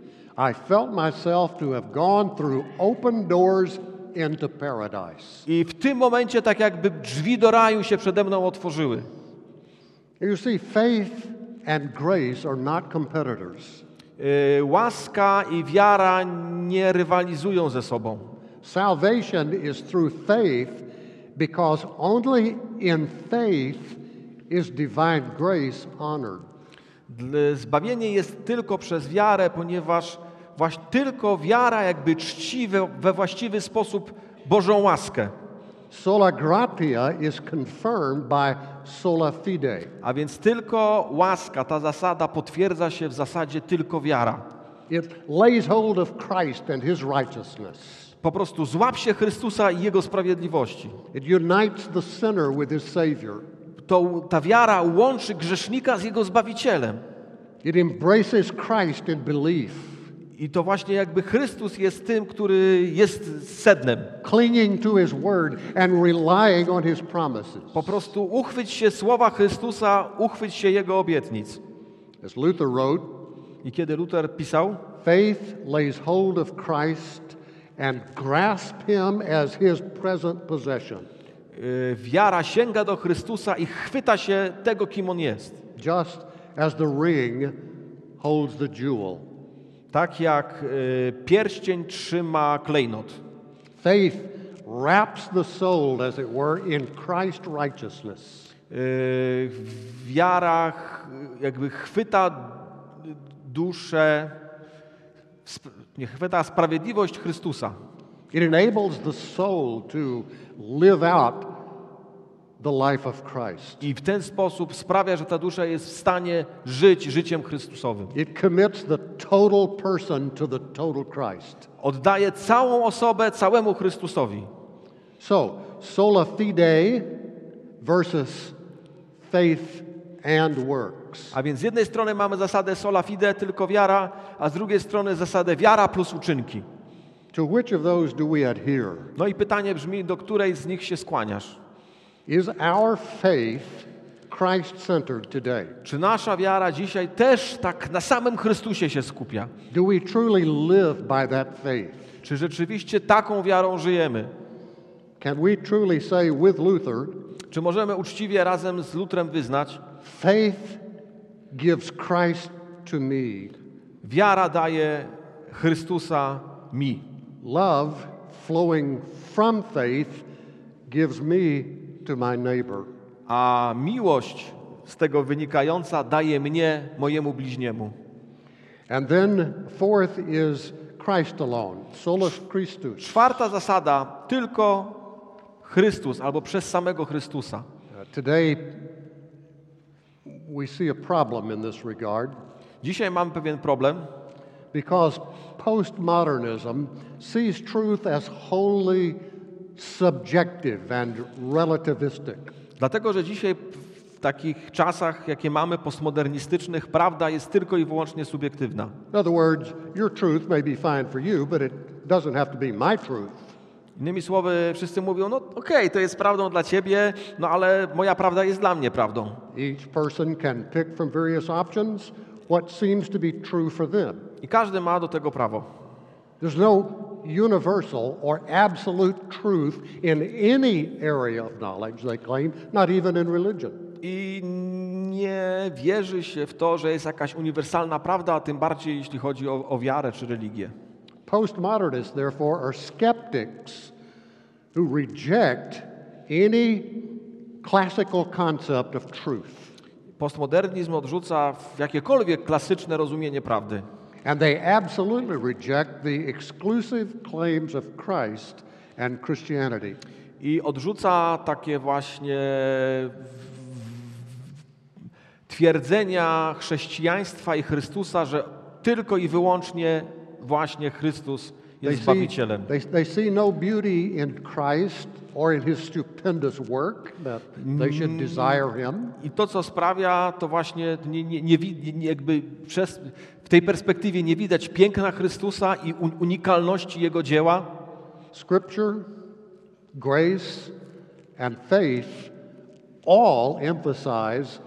I felt myself to have gone through open doors into paradise. I w tym momencie tak jakby drzwi do raju się przede mną otworzyły. You see, faith and grace are not competitors. Yy, Łaska i wiara nie rywalizują ze sobą. Salvation is through faith because only in faith is divine grace honored. Zbawienie jest tylko przez wiarę, ponieważ właśnie tylko wiara jakby czci we, we właściwy sposób Bożą łaskę. Sola gratia is confirmed by sola fide. A więc tylko łaska, ta zasada potwierdza się w zasadzie tylko wiara. It lays hold of Christ and his righteousness. Po prostu złap się Chrystusa i Jego sprawiedliwości. It unites the sinner with his Savior. To, ta wiara łączy grzesznika z Jego Zbawicielem. It embraces Christ in belief, I to właśnie jakby Chrystus jest tym, który jest sednem. clinging to his word and relying on his promises. Po prostu uchwyć się słowa Chrystusa, uchwyć się Jego obietnic. As Luther wrote, I kiedy Luther pisał, faith lays hold of Christ and grasp him as his present possession, y, wiara sięga do Chrystusa i chwyta się tego, kim On jest. just as the ring holds the jewel. Tak jak y, pierścień trzyma klejnot. Faith wraps the soul, as it were, in Christ's righteousness. Y, Wiara jakby chwyta duszę, nie chwyta sprawiedliwość Chrystusa. It enables the soul to live out the life of Christ. I w ten sposób sprawia, że ta dusza jest w stanie żyć życiem Chrystusowym. It commits the total person to the total Christ. Oddaje całą osobę całemu Chrystusowi. So, sola fide versus faith and works. A więc z jednej strony mamy zasadę sola fide, tylko wiara, a z drugiej strony zasadę wiara plus uczynki. To which of those do we adhere? No i pytanie brzmi, do której z nich się skłaniasz? Is our faith Christ centered today? Czy nasza wiara dzisiaj też tak na samym Chrystusie się skupia? Do we truly live by that faith? Czy rzeczywiście taką wiarą żyjemy? Can we truly say with Luther, Czy możemy uczciwie razem z Lutrem wyznać, faith gives Christ to me, wiara daje Chrystusa mi, love flowing from faith gives me to my neighbor? a miłość z tego wynikająca daje mnie mojemu bliźniemu. And then fourth is Christ alone, solus Christus. Czwarta zasada, tylko Chrystus albo przez samego Chrystusa. Uh, today, we see a problem in this regard Dzisiaj mamy pewien problem, because postmodernism sees truth as wholly subjective and relativistic. dlatego że dzisiaj w takich czasach, jakie mamy postmodernistycznych, prawda jest tylko i wyłącznie subiektywna. In other words, your truth may be fine for you, but it doesn't have to be my truth. Innymi słowy, wszyscy mówią, no okej, to jest prawdą dla ciebie, no ale moja prawda jest dla mnie prawdą. Each person can pick from various options what seems to be true for them. I każdy ma do tego prawo. There's no universal or absolute truth in any area of knowledge, they claim, not even in religion. I nie wierzy się w to, że jest jakaś uniwersalna prawda, a tym bardziej jeśli chodzi o, o wiarę czy religię. Postmodernists, therefore, are skeptics who reject any classical concept of truth. Postmodernizm odrzuca w jakiekolwiek klasyczne rozumienie prawdy. And they absolutely reject the exclusive claims of Christ and Christianity. I odrzuca takie właśnie twierdzenia chrześcijaństwa i Chrystusa, że tylko i wyłącznie właśnie Chrystus They jest see, Zbawicielem. they, they see no beauty in Christ or in his stupendous work, that they should desire him. I to, co sprawia, to właśnie nie, nie, nie, nie, jakby przez, tej perspektywie nie widać piękna Chrystusa i un, unikalności Jego dzieła, Scripture, grace, and faith all emphasize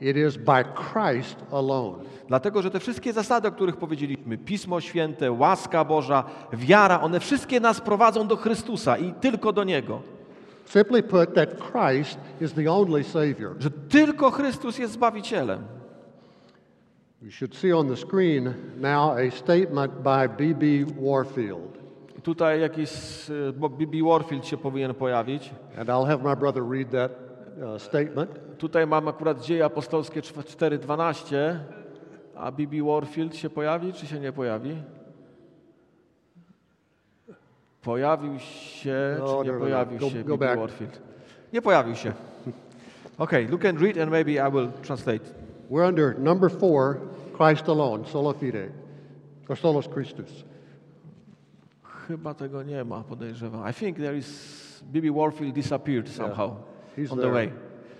it is by Christ alone. Dlatego, że te wszystkie zasady, o których powiedzieliśmy, Pismo Święte, łaska Boża, wiara, one wszystkie nas prowadzą do Chrystusa i tylko do Niego. Simply put, that Christ is the only Savior. Że tylko Chrystus jest Zbawicielem. You should see on the screen now a statement by B.B. Warfield. I tutaj jakiś bo B.B. Warfield się powinien pojawić. And I'll have my brother read that uh, statement. Tutaj mam akurat dzieje apostolskie czw- 4.12, a B.B. Warfield się pojawi, czy się nie pojawi? Pojawił się, No, czy no, nie no, no. pojawił Go- się B.B. Warfield? Nie pojawił się. *laughs* Okay, you can read and maybe I will translate. We're under number four, Christ alone, sola fide, or solus Christus. Chyba tego nie ma, podejrzewam. I think there is B.B. Warfield disappeared somehow He's on there. the way.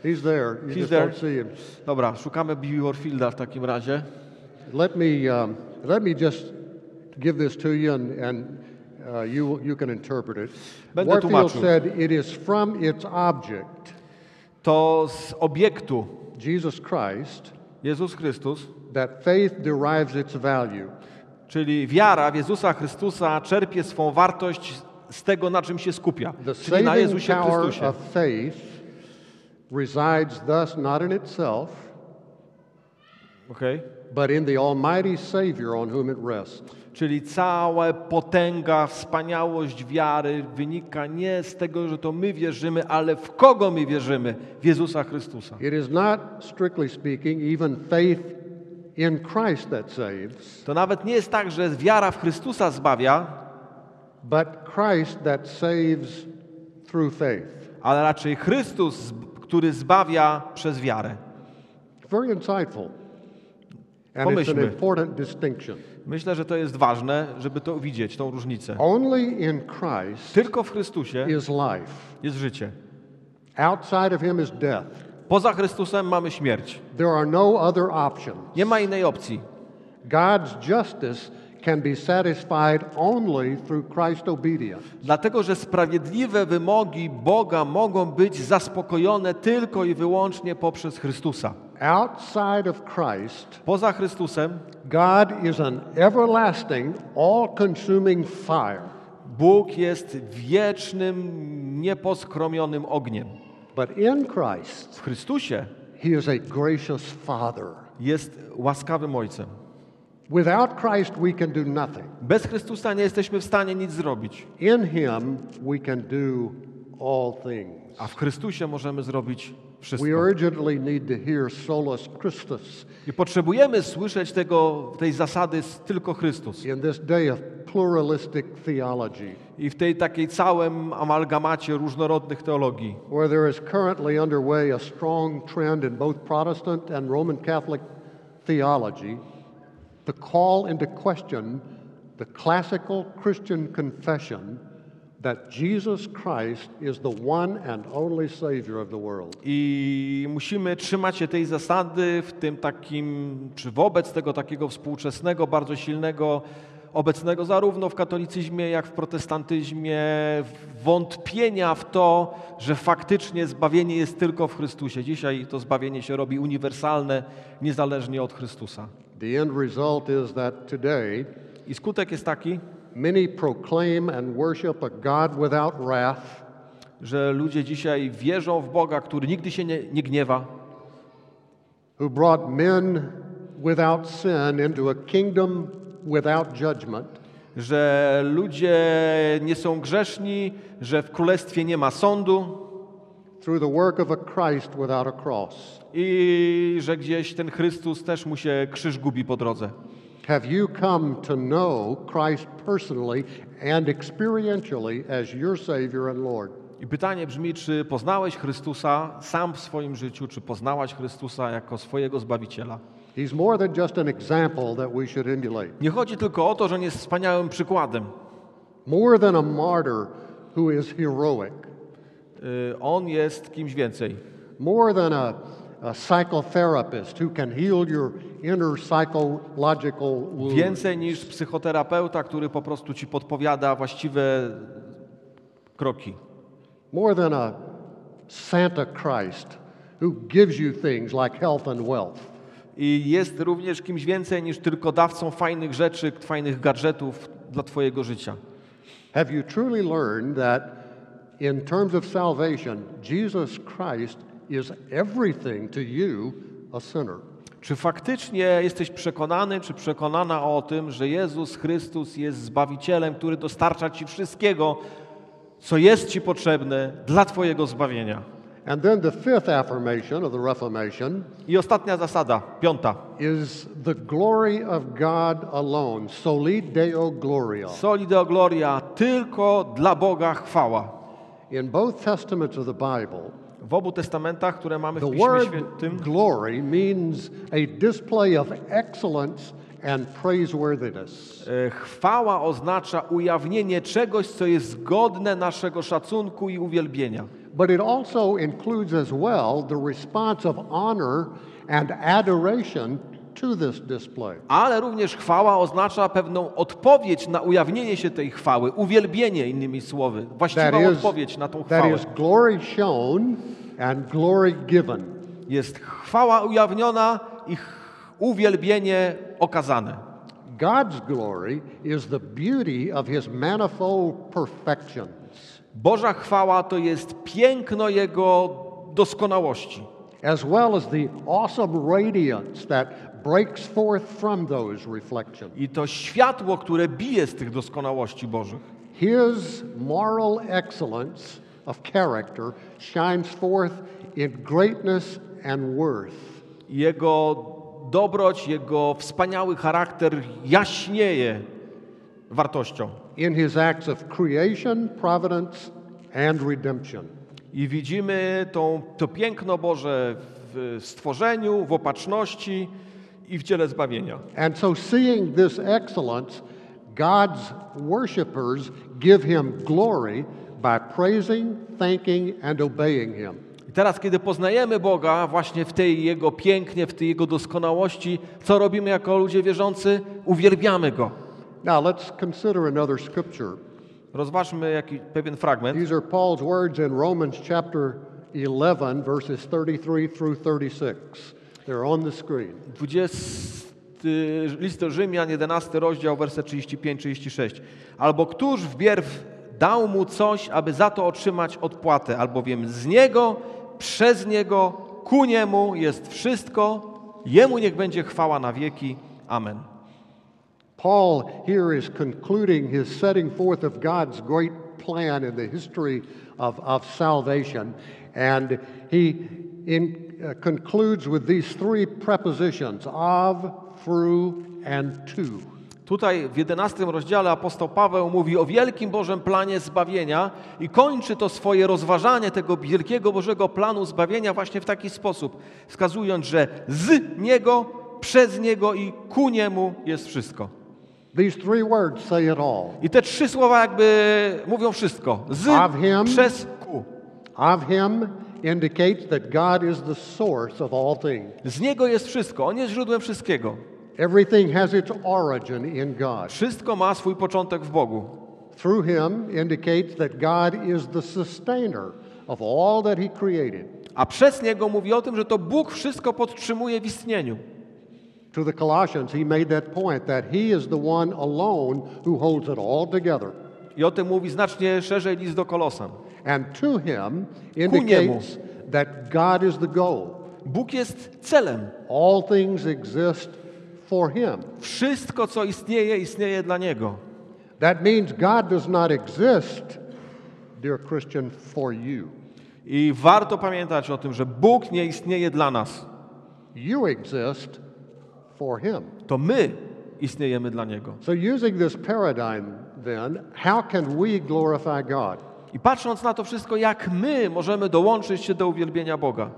He's there. You He's just there. don't see him. Dobra, szukamy B.B. Warfielda w takim razie. Let me, um, let me just give this to you and, and uh, you, you can interpret it. Będę Warfield tłumaczył. said it is from its object, To z obiektu Jesus Christ, Jezus Chrystus, that faith derives its value. czyli wiara w Jezusa Chrystusa czerpie swą wartość z tego, na czym się skupia, The czyli na Jezusie Chrystusie. of faith resides thus not in itself, Okay? But in the Almighty Savior on whom it rests. Czyli cała potęga, wspaniałość wiary wynika nie z tego, że to my wierzymy, ale w kogo my wierzymy? W Jezusa Chrystusa. It is not, strictly speaking, even faith in Christ that saves, To nawet nie jest tak, że wiara w Chrystusa zbawia, but Christ that saves through faith. ale raczej Chrystus, który zbawia przez wiarę. Very insightful. Pomyślmy. Myślę, że to jest ważne, żeby to widzieć, tą różnicę. Christ Tylko w Chrystusie jest życie. Outside of him is death. Poza Chrystusem mamy śmierć. There are no other options. Nie ma innej opcji. God's justice can be satisfied only through Christ's obedience. Dlatego, że sprawiedliwe wymogi Boga mogą być zaspokojone tylko i wyłącznie poprzez Chrystusa. Outside of Christ, Poza Chrystusem God is an everlasting, all consuming fire. Bóg jest wiecznym, nieposkromionym ogniem. But in Christ, W Chrystusie He is a gracious Father. jest łaskawym Ojcem. Without Christ, we can do nothing. Bez Chrystusa nie jesteśmy w stanie nic zrobić, In Him, we can do all things. a w Chrystusie możemy zrobić wszystko. urgently need to hear solus Christus I potrzebujemy słyszeć tego, tej zasady tylko Chrystus. in this day of pluralistic theology, I w tej takiej całym amalgamacie różnorodnych teologii, where there is currently underway a strong trend in both Protestant and Roman Catholic theology to call into question the classical Christian confession that Jesus Christ is the one and only Savior of the world. I musimy trzymać się tej zasady w tym takim, czy wobec tego takiego współczesnego, bardzo silnego, obecnego zarówno w katolicyzmie, jak w protestantyzmie, wątpienia w to, że faktycznie zbawienie jest tylko w Chrystusie. Dzisiaj to zbawienie się robi uniwersalne, niezależnie od Chrystusa. The end result is that today I skutek jest taki, many proclaim and worship a God without wrath, że ludzie dzisiaj wierzą w Boga, który nigdy się nie, nie gniewa, who brought men without sin into a kingdom without judgment, że ludzie nie są grzeszni, że w królestwie nie ma sądu through the work of a Christ without a cross. i że gdzieś ten Chrystus też mu się krzyż gubi po drodze. Have you come to know Christ personally and experientially as your Savior and Lord? I pytanie brzmi, czy poznałeś Chrystusa sam w swoim życiu, czy poznałaś Chrystusa jako swojego Zbawiciela? He's more than just an example that we should emulate, Nie chodzi tylko o to, że on jest wspaniałym przykładem. more than a martyr who is heroic, Y, On jest kimś więcej. more than a, a psychotherapist who can heal your inner psychological wounds. Więcej niż psychoterapeuta, który po prostu ci podpowiada właściwe kroki. more than a Santa Christ who gives you things like health and wealth. I jest również kimś więcej niż tylko dawcą fajnych rzeczy, fajnych gadżetów dla twojego życia. Have you truly learned that in terms of salvation, Jesus Christ is everything to you, a sinner? Czy faktycznie jesteś przekonany, czy przekonana o tym, że Jezus Chrystus jest Zbawicielem, który dostarcza Ci wszystkiego, co jest Ci potrzebne dla Twojego zbawienia? And then the fifth affirmation of the Reformation I ostatnia zasada, piąta. is the glory of God alone, soli Deo Gloria. Soli Deo Gloria, tylko dla Boga chwała. In both testaments of the Bible, W obu testamentach, które mamy w the Piśmie word Świętym, glory means a display of excellence and praiseworthiness. e, chwała oznacza ujawnienie czegoś, co jest godne naszego szacunku i uwielbienia. But it also includes as well the response of honor and adoration. Ale również chwała oznacza pewną odpowiedź na ujawnienie się tej chwały, uwielbienie innymi słowy, That właściwą is, odpowiedź na tą that chwałę. is glory shown and glory given. Jest chwała ujawniona i uwielbienie okazane. God's glory is the beauty of his manifold perfections. Boża chwała to jest piękno Jego doskonałości, as well as the awesome radiance that breaks forth from those reflections. i to światło, które bije z tych doskonałości Bożych. His moral excellence of character shines forth in greatness and worth. Jego dobroć, Jego wspaniały charakter jaśnieje wartością. in his acts of creation, providence, and redemption. I widzimy tą, to piękno Boże w stworzeniu, w opatrzności i w dziele zbawienia. And so, seeing this excellence, God's worshipers give him glory by praising, thanking, and obeying him. I teraz, kiedy poznajemy Boga właśnie w tej Jego pięknie, w tej Jego doskonałości, co robimy jako ludzie wierzący? Uwielbiamy Go. Now, let's consider another scripture. Rozważmy jakiś pewien fragment. These are Paul's words in Romans chapter 11, verses 33 through 36. They're on the screen. 20 list do Rzymian, 11 rozdział, werset 35-36. Albo któż wbierw dał mu coś, aby za to otrzymać odpłatę, albowiem z niego, przez niego, ku niemu jest wszystko, jemu niech będzie chwała na wieki. Amen. Paul here is concluding his setting forth of God's great plan in the history of, of salvation. And he in, uh, concludes with these three prepositions of, through, and to. Tutaj w 11 rozdziale apostoł Paweł mówi o wielkim Bożym planie zbawienia i kończy to swoje rozważanie tego wielkiego Bożego planu zbawienia właśnie w taki sposób, wskazując, że z Niego, przez Niego i ku Niemu jest wszystko. These three words say it all. I te trzy słowa jakby mówią wszystko. Z, him. przez, ku. Of him indicates that God is the source of all things. Z Niego jest wszystko. On jest źródłem wszystkiego. Everything has its origin in God. Wszystko ma swój początek w Bogu. Through him indicates that God is the sustainer of all that he created. A przez Niego mówi o tym, że to Bóg wszystko podtrzymuje w istnieniu. to the Colossians, he made that point that he is the one alone who holds it all together. I o tym mówi znacznie szerzej list do Kolosan. And to him indicates that God is the goal. Bóg jest celem. All things exist for him. Wszystko, co istnieje, istnieje dla Niego. That means God does not exist, dear Christian, for you. I warto pamiętać o tym, że Bóg nie istnieje dla nas. You exist for him. To my istniejemy dla Niego. So, using this paradigm, then, how can we glorify God? I patrząc na to wszystko, jak my możemy dołączyć się do uwielbienia Boga.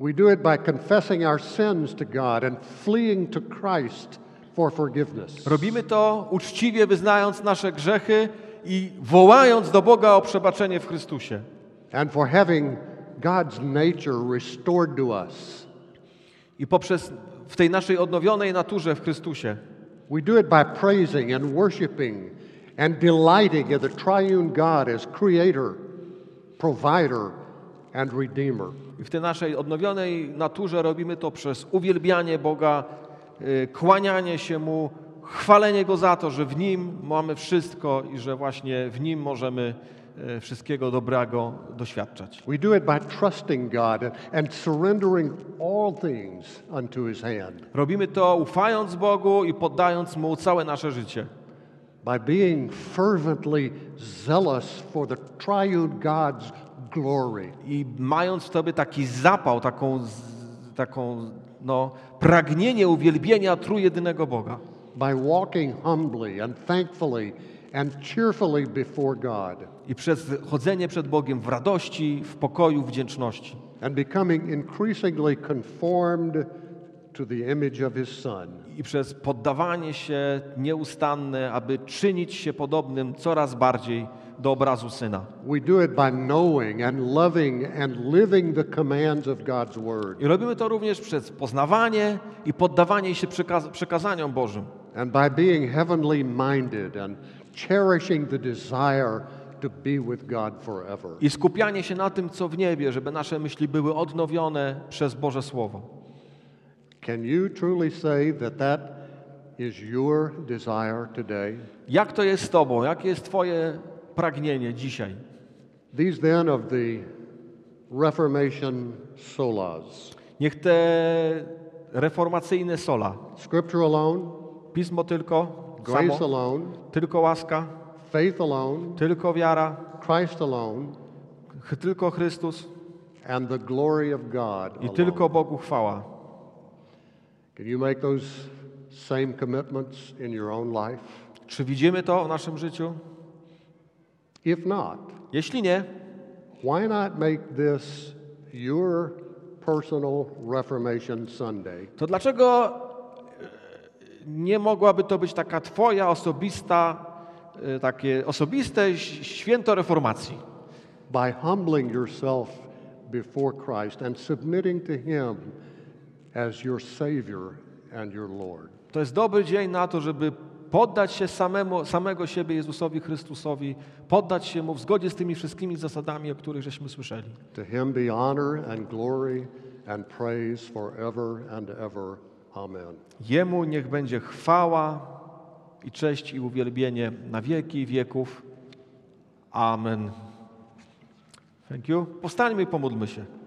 We do it by confessing our sins to God and fleeing to Christ for forgiveness. Robimy to uczciwie wyznając nasze grzechy i wołając do Boga o przebaczenie w Chrystusie. and for having God's nature restored to us. I poprzez w tej naszej odnowionej naturze w Chrystusie We do it by praising and worshiping and delighting in the triune God as creator, provider, and redeemer. I w tej naszej odnowionej naturze robimy to przez uwielbianie Boga, y, kłanianie się Mu, chwalenie Go za to, że w Nim mamy wszystko i że właśnie w Nim możemy y, wszystkiego dobrego doświadczać. We do it by trusting God and, and surrendering all things unto His hand, Robimy to ufając Bogu i poddając Mu całe nasze życie. By being fervently zealous for the triune God's glory. I mając w tobie taki zapał, taką, taką no, pragnienie uwielbienia trójjedynego Boga. by walking humbly and thankfully and cheerfully before God I przez chodzenie przed Bogiem w radości, w pokoju, w wdzięczności. and becoming increasingly conformed I przez poddawanie się nieustanne, aby czynić się podobnym coraz bardziej do obrazu Syna. We do it by knowing and loving and living the commands of God's Word I robimy to również przez poznawanie i poddawanie się przekaz- przekazaniom Bożym. and by being heavenly minded and cherishing the desire to be with God forever. I skupianie się na tym, co w niebie, żeby nasze myśli były odnowione przez Boże Słowo. Can you truly say that that is your desire today? Jak to jest z Tobą? Jakie jest Twoje pragnienie dzisiaj? These then of the Reformation solas Niech te reformacyjne sola, Scripture alone, pismo tylko, grace samo, alone, tylko łaska, faith alone, tylko wiara, Christ alone, tylko Chrystus and the glory of God i alone. tylko Bogu chwała. Can you make those same commitments in your own life? Czy widzimy to w naszym życiu? If not, Jeśli nie, why not make this your personal Reformation Sunday? to dlaczego e, nie mogłaby to być taka Twoja osobista, e, takie osobiste święto reformacji? By humbling yourself before Christ and submitting to Him as your Savior and your Lord. To jest dobry dzień na to, żeby poddać się samemu, samego siebie Jezusowi Chrystusowi, poddać się Mu w zgodzie z tymi wszystkimi zasadami, o których żeśmy słyszeli. To Him be honor and glory and praise forever and ever. Amen. Jemu niech będzie chwała i cześć i uwielbienie na wieki wieków. Amen. Thank you. Powstańmy i pomódlmy się.